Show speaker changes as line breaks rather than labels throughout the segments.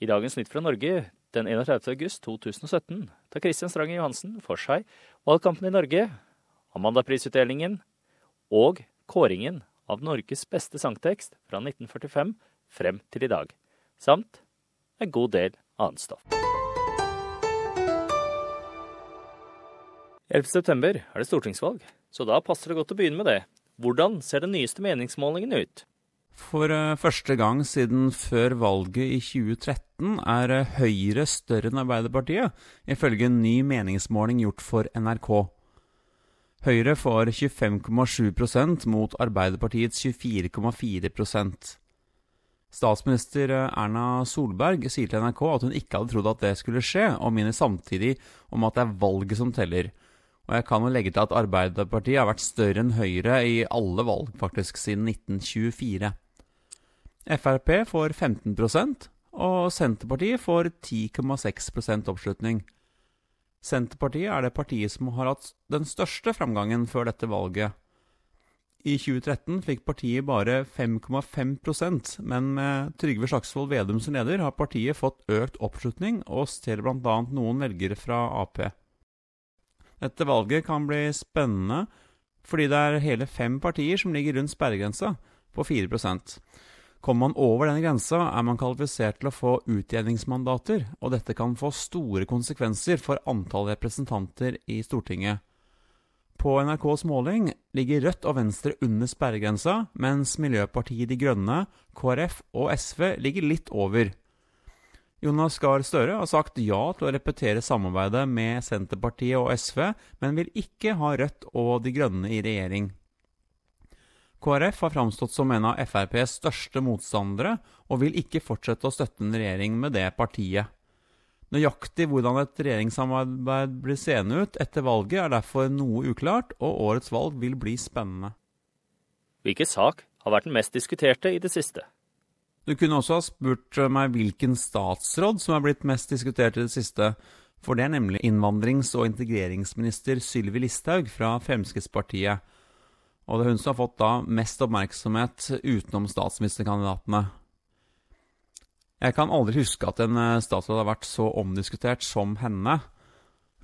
I dagens Nytt fra Norge den 31. august 2017 tar Kristian Strange Johansen for seg valgkampen i Norge, Amanda-prisutdelingen og kåringen av Norges beste sangtekst fra 1945 frem til i dag, samt en god del annet stoff. 11. september er det stortingsvalg, så da passer det godt å begynne med det. Hvordan ser den nyeste meningsmålingen ut?
For uh, første gang siden før valget i 2013 er uh, Høyre større enn Arbeiderpartiet, ifølge en ny meningsmåling gjort for NRK. Høyre får 25,7% mot Arbeiderpartiets 24,4 Statsminister eh, Erna Solberg sier til NRK at hun ikke hadde trodd at det skulle skje, og minner samtidig om at det er valget som teller. Og jeg kan jo legge til at Arbeiderpartiet har vært større enn Høyre i alle valg, faktisk siden 1924. Frp får 15% og Senterpartiet får 10,6% oppslutning. Senterpartiet er det partiet som har hatt den største framgangen før dette valget. I 2013 fikk partiet bare 5,5% men med Trygve Slagsvold Vedum som leder har partiet fått økt oppslutning og stjeler bl.a. noen velgere fra Ap. Dette valget kan bli spennende fordi det er hele fem partier som ligger rundt sperregrensa på 4 Kommer man over denne grensa, er man kvalifisert til å få utjevningsmandater, og dette kan få store konsekvenser for antall representanter i Stortinget. På NRKs måling ligger Rødt og Venstre under sperregrensa, mens Miljøpartiet De Grønne, KrF og SV ligger litt over. Jonas Gahr Støre har sagt ja til å repetere samarbeidet med Senterpartiet og SV, men vil ikke ha Rødt og De Grønne i regjering. KrF har framstått som en av FrPs største motstandere, og vil ikke fortsette å støtte en regjering med det partiet. Nøyaktig hvordan et regjeringssamarbeid blir seende ut etter valget, er derfor noe uklart, og årets valg vil bli spennende.
Hvilken sak har vært den mest diskuterte i det siste?
Du kunne også ha spurt meg hvilken statsråd som er blitt mest diskutert i det siste, for det er nemlig innvandrings- og integreringsminister Sylvi Listhaug fra Fremskrittspartiet. Og det er hun som har fått da mest oppmerksomhet utenom statsministerkandidatene. Jeg kan aldri huske at en eh, statsråd har vært så omdiskutert som henne.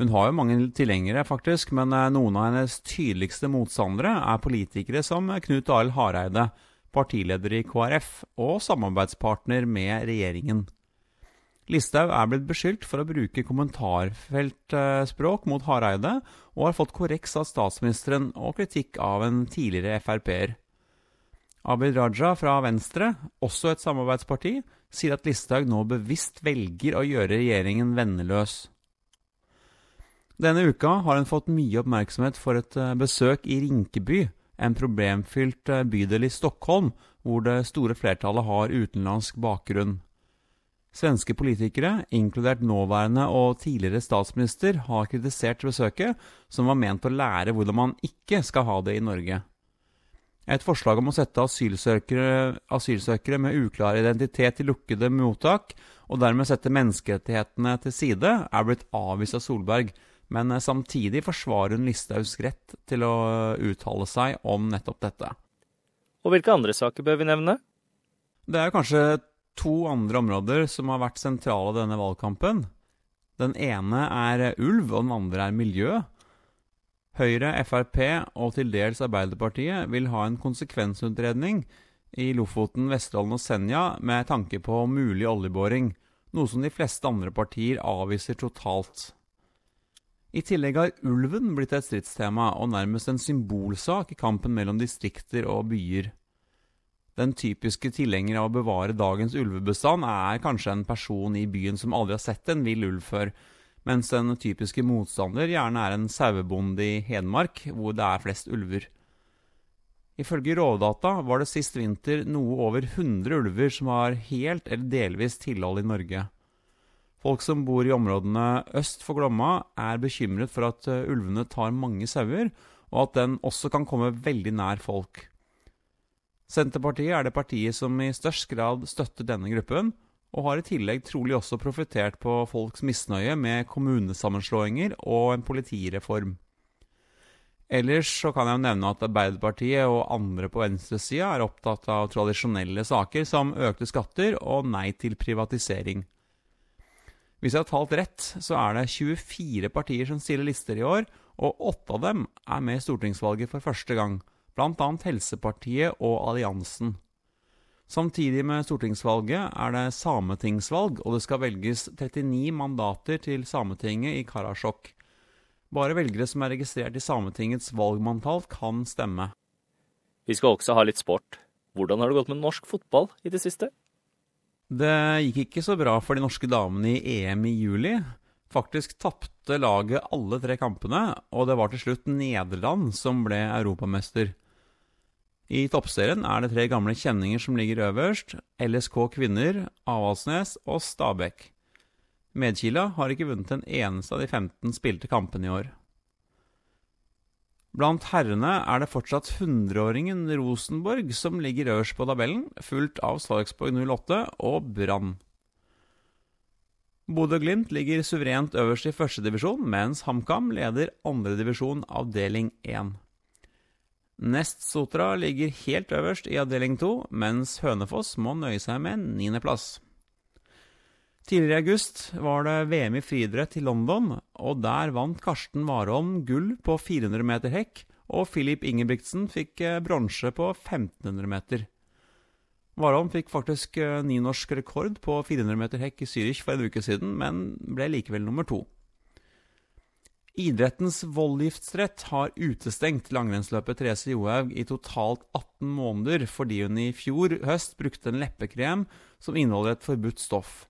Hun har jo mange tilhengere, faktisk, men eh, noen av hennes tydeligste motstandere er politikere som Knut Arild Hareide, partileder i KrF og samarbeidspartner med regjeringen. Listhaug er blitt beskyldt for å bruke kommentarfeltspråk mot Hareide, og har fått korreks av statsministeren og kritikk av en tidligere Frp-er. Abid Raja fra Venstre, også et samarbeidsparti, sier at Listhaug nå bevisst velger å gjøre regjeringen venneløs. Denne uka har hun fått mye oppmerksomhet for et eh, besøk i Rinkeby, en problemfylt eh, bydel i Stockholm, hvor det store flertallet har utenlandsk bakgrunn. Svenske politikere, inkludert nåværende og tidligere statsminister, har kritisert besøket, som var ment å lære hvordan man ikke skal ha det i Norge. Et forslag om å sette asylsøkere, asylsøkere med uklar identitet i lukkede mottak, og dermed sette menneskerettighetene til side, er blitt avvist av Solberg, men eh, samtidig forsvarer hun Listhaugs rett til å eh, uttale seg om nettopp dette.
Og hvilke andre saker bør vi nevne?
Det er kanskje to andre områder som har vært sentrale i denne valgkampen. Den ene er ulv, og den andre er miljø. Høyre, Frp og til dels Arbeiderpartiet vil ha en konsekvensutredning i Lofoten, Vesterålen og Senja med tanke på mulig oljeboring, noe som de fleste andre partier avviser totalt. I tillegg har ulven blitt et stridstema og nærmest en symbolsak i kampen mellom distrikter og byer. Den typiske tilhenger av å bevare dagens ulvebestand er kanskje en person i byen som aldri har sett en vill ulv før, mens den typiske motstander gjerne er en sauebonde i Hedmark, hvor det er flest ulver. Ifølge Rovdata var det sist vinter noe over 100 ulver som har helt eller delvis tilhold i Norge. Folk som bor i områdene øst for Glomma, er bekymret for at eh, ulvene tar mange sauer, og at den også kan komme veldig nær folk. Senterpartiet er det partiet som i størst grad støtter denne gruppen, og har i tillegg trolig også profittert på folks misnøye med kommunesammenslåinger og en politireform. Ellers så kan jeg nevne at Arbeiderpartiet og andre på venstresida er opptatt av tradisjonelle saker som økte skatter og nei til privatisering. Hvis jeg har talt rett, så er det 24 partier som stiller lister i år, og åtte av dem er med i stortingsvalget for første gang, bl.a. Helsepartiet og Alliansen. Samtidig med stortingsvalget er det sametingsvalg, og det skal velges 39 mandater til Sametinget i Karasjok. Bare velgere som er registrert i Sametingets valgmanntall, kan stemme.
Vi skal også ha litt sport. Hvordan har det gått med norsk fotball i det siste?
Det gikk ikke så bra for de norske damene i EM i juli. Faktisk tapte laget alle tre kampene, og det var til slutt Nederland som ble europamester. I toppserien er det tre gamle kjenninger som ligger øverst. LSK Kvinner, Avaldsnes og Stabæk. Medkila har ikke vunnet en eneste av de 15 spilte kampene i år. Blant herrene er det fortsatt 100-åringen Rosenborg som ligger øverst på tabellen, fulgt av Sarpsborg 08 og Brann. Bodø-Glimt ligger suverent øverst i førstedivisjon, mens HamKam leder andredivisjon avdeling 1. Nest Sotra ligger helt øverst i avdeling 2, mens Hønefoss må nøye seg med niendeplass. Tidligere i august var det VM i friidrett i London, og der vant Karsten Warholm gull på 400 meter hekk, og Filip Ingebrigtsen fikk eh, bronse på 1500 meter. Warholm fikk faktisk eh, ny norsk rekord på 400 meter hekk i Zürich for en uke siden, men ble likevel nummer to. Idrettens voldgiftsrett har utestengt langrennsløpet Therese Johaug i totalt 18 måneder fordi hun i fjor høst brukte en leppekrem som inneholder et forbudt stoff.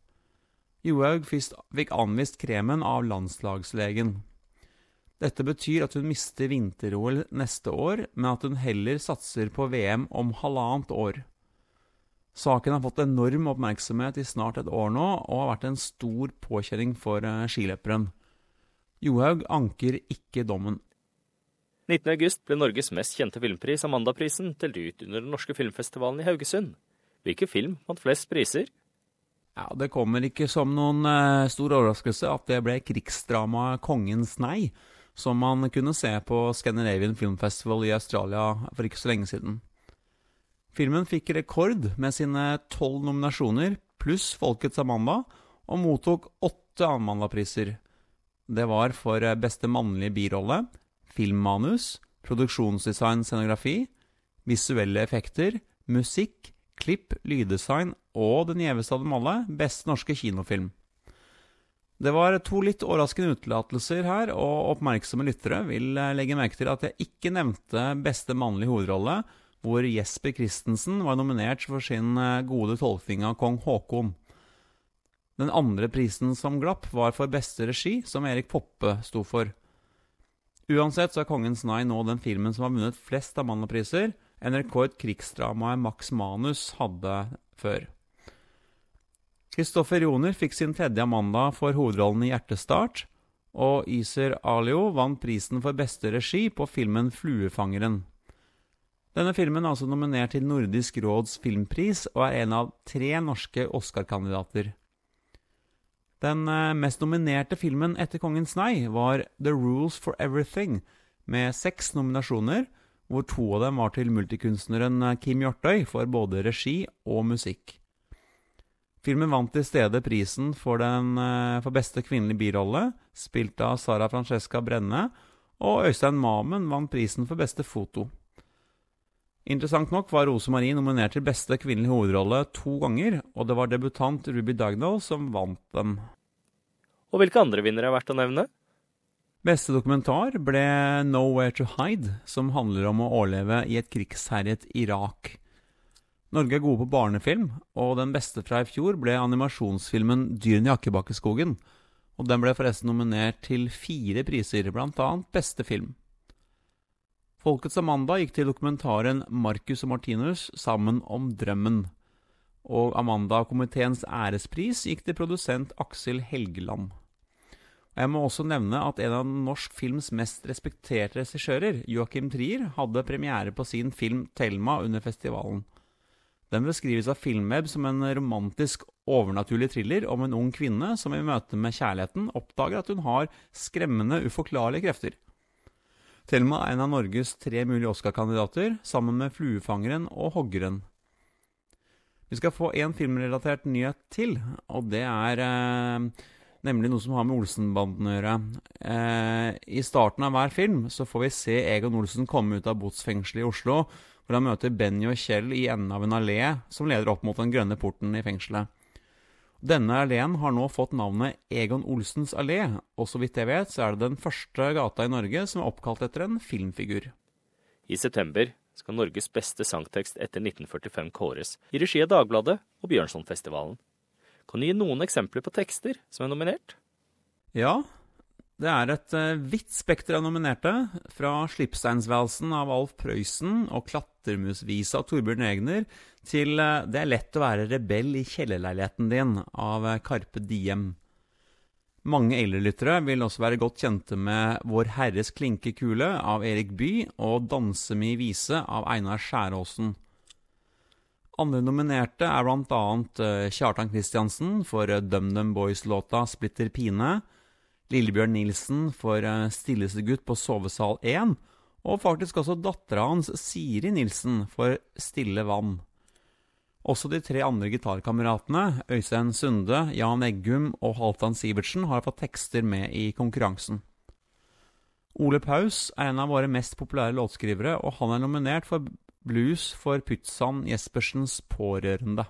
Johaug fikk anvist kremen av landslagslegen. Dette betyr at hun mister vinter-OL neste år, men at hun heller satser på VM om halvannet år. Saken har fått enorm oppmerksomhet i snart et år nå, og har vært en stor påkjenning for eh, skiløperen. Johaug anker ikke dommen.
19.8 ble Norges mest kjente filmpris, Amandaprisen, delt ut under den norske filmfestivalen i Haugesund. Hvilken film vant flest priser?
Ja, Det kommer ikke som noen uh, stor overraskelse at det ble krigsdramaet 'Kongens nei', som man kunne se på Scandinavian Film Festival i Australia for ikke så lenge siden. Filmen fikk rekord med sine tolv nominasjoner pluss Folkets Amanda, og mottok åtte Amandapriser. Det var for eh, beste mannlige birolle, filmmanus, produksjonsdesign, scenografi, visuelle effekter, musikk, klipp, lyddesign og den gjeveste av dem alle, beste norske kinofilm. Det var to litt overraskende utelatelser her, og oppmerksomme lyttere vil eh, legge merke til at jeg ikke nevnte beste mannlige hovedrolle, hvor Jesper Christensen var nominert for sin eh, gode tolkning av kong Haakon. Den andre prisen som glapp, var for beste regi, som Erik Poppe sto for. Uansett så er 'Kongens nei' nå den filmen som har vunnet flest Amanda-priser, en rekord krigsdramaet Max Manus hadde før. Kristoffer Joner fikk sin tredje Amanda for hovedrollen i 'Hjertestart', og Iser Alio vant prisen for beste regi på filmen 'Fluefangeren'. Denne filmen er altså nominert til Nordisk råds filmpris, og er en av tre norske Oscar-kandidater. Den eh, mest nominerte filmen etter Kongens nei var The Rules for Everything, med seks nominasjoner, hvor to av dem var til multikunstneren eh, Kim Hjortøy for både regi og musikk. Filmen vant i stedet prisen for, den, eh, for beste kvinnelige birolle, spilt av Sara Francesca Brenne, og Øystein Mamen vant prisen for beste foto. Interessant nok var Rose Marie nominert til beste kvinnelige hovedrolle to ganger, og det var debutant Ruby Dagnall som vant den.
Og hvilke andre vinnere er verdt å nevne?
Beste dokumentar ble Nowhere to Hide, som handler om å overleve i et krigsherjet Irak. Norge er gode på barnefilm, og den beste fra i fjor ble animasjonsfilmen Dyrene i Akkebakkeskogen. Og den ble forresten nominert til fire priser, bl.a. beste film. Folkets Amanda gikk til dokumentaren Marcus og Martinus sammen om drømmen. Og Amanda-komiteens ærespris gikk til produsent Aksel Helgeland. Jeg må også nevne at en av norsk films mest respekterte regissører, Joachim Trier, hadde premiere på sin film 'Thelma' under festivalen. Den beskrives av Filmweb som en romantisk, overnaturlig thriller om en ung kvinne som i møte med kjærligheten oppdager at hun har skremmende, uforklarlige krefter. Thelma er en av Norges tre mulige Oscar-kandidater, sammen med 'Fluefangeren' og 'Hoggeren'. Vi skal få en filmrelatert nyhet til, og det er eh, nemlig noe som har med Olsenbanden å gjøre. Eh, I starten av hver film så får vi se Egon Olsen komme ut av botsfengselet i Oslo, hvor han møter Benny og Kjell i enden av en allé som leder opp mot den grønne porten i fengselet. Denne alleen har nå fått navnet Egon Olsens allé, og så vidt jeg vet, så er det den første gata i Norge som er oppkalt etter en filmfigur.
I september skal Norges beste sangtekst etter 1945 kåres, i regi av Dagbladet og Bjørnsonfestivalen. Kan du gi noen eksempler på tekster som er nominert?
Ja, det er et uh, vidt spekter av nominerte, fra Slipsteinsvalsen av Alf Prøysen og Klatremusvisa av Torbjørn Egner, til uh, Det er lett å være rebell i kjellerleiligheten din av uh, Karpe Diem. Mange eldrelyttere vil også være godt kjente med Vår Herres klinke kule av Erik Bye og Danse mi vise av Einar Skjæråsen. Andre nominerte er bl.a. annet Kjartan Kristiansen for eh, DumDum Boys-låta 'Splitter pine', Lillebjørn Nilsen for eh, 'Stilleste gutt på sovesal 1', og faktisk også dattera hans Siri Nilsen for 'Stille vann'. Også de tre andre gitarkameratene, Øystein Sunde, Jan Eggum og Halvdan Sivertsen, har fått tekster med i konkurransen. Ole Paus er en av våre mest populære låtskrivere, og han er nominert for blues for Pytzan Jespersens pårørende.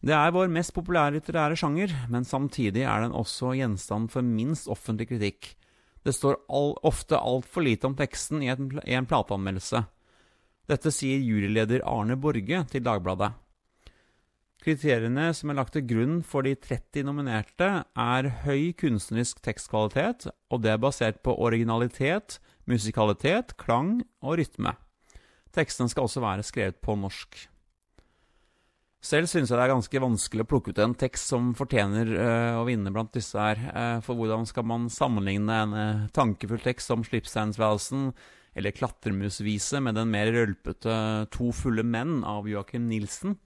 Det er vår mest populære litterære sjanger, men samtidig er den også gjenstand for minst offentlig kritikk. Det står all, ofte altfor lite om teksten i en, i en plateanmeldelse. Dette sier juryleder Arne Borge til Dagbladet. Kriteriene som er lagt til grunn for de 30 nominerte, er høy kunstnerisk tekstkvalitet, og det er basert på originalitet, musikalitet, klang og rytme. Tekstene skal også være skrevet på norsk. Selv syns jeg det er ganske vanskelig å plukke ut en tekst som fortjener uh, å vinne blant disse her. Uh, for hvordan skal man sammenligne en uh, tankefull tekst som Slipsteinsvalsen eller Klatremusvise med den mer rølpete To fulle menn av Joakim Nilsen?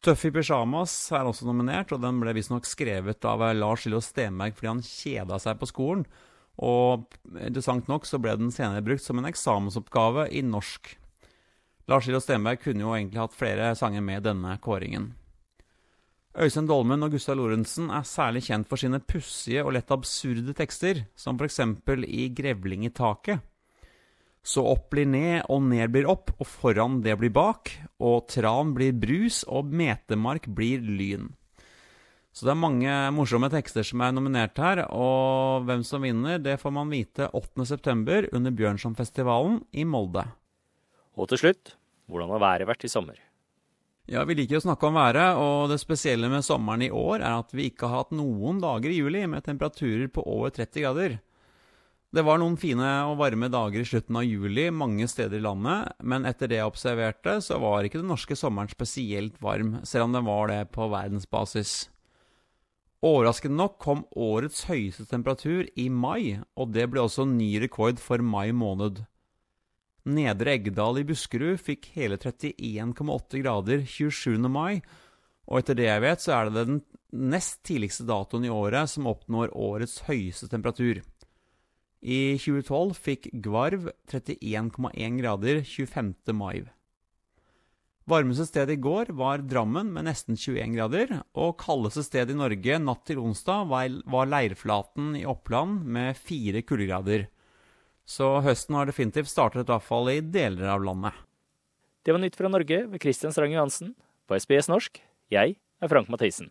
Tøff i pysjamas er også nominert, og den ble visstnok skrevet av Lars Lillo Stenberg fordi han kjeda seg på skolen. Og interessant nok så ble den senere brukt som en eksamensoppgave i norsk. Lars Lillo Stenberg kunne jo egentlig hatt flere sanger med denne kåringen. Øystein Dolmen og Gustav Lorentzen er særlig kjent for sine pussige og lett absurde tekster, som f.eks. i Grevling i taket. Så opp blir ned, og ned blir opp, og foran det blir bak, og tran blir brus, og metemark blir lyn. Så det er mange morsomme tekster som er nominert her, og hvem som vinner, det får man vite 8.9. under Bjørnsonfestivalen i Molde.
Og til slutt, hvordan har været vært i sommer?
Ja, Vi liker å snakke om været, og det spesielle med sommeren i år er at vi ikke har hatt noen dager i juli med temperaturer på over 30 grader. Det var noen fine og varme dager i slutten av juli mange steder i landet, men etter det jeg observerte, så var ikke den norske sommeren spesielt varm, selv om den var det på verdensbasis. Overraskende nok kom årets høyeste temperatur i mai, og det ble også ny rekord for mai måned. Nedre Eggdal i Buskerud fikk hele 31,8 grader 27. mai, og etter det jeg vet, så er det den nest tidligste datoen i året som oppnår årets høyeste temperatur. I 2012 fikk Gvarv 31,1 grader 25. mai. Varmeste sted i går var Drammen med nesten 21 grader, og kaldeste sted i Norge natt til onsdag var Leirflaten i Oppland med fire kuldegrader. Så høsten har definitivt startet, i hvert fall i deler av landet.
Det var Nytt fra Norge ved Christian Strang Johansen på SBS norsk. Jeg er Frank Mathisen.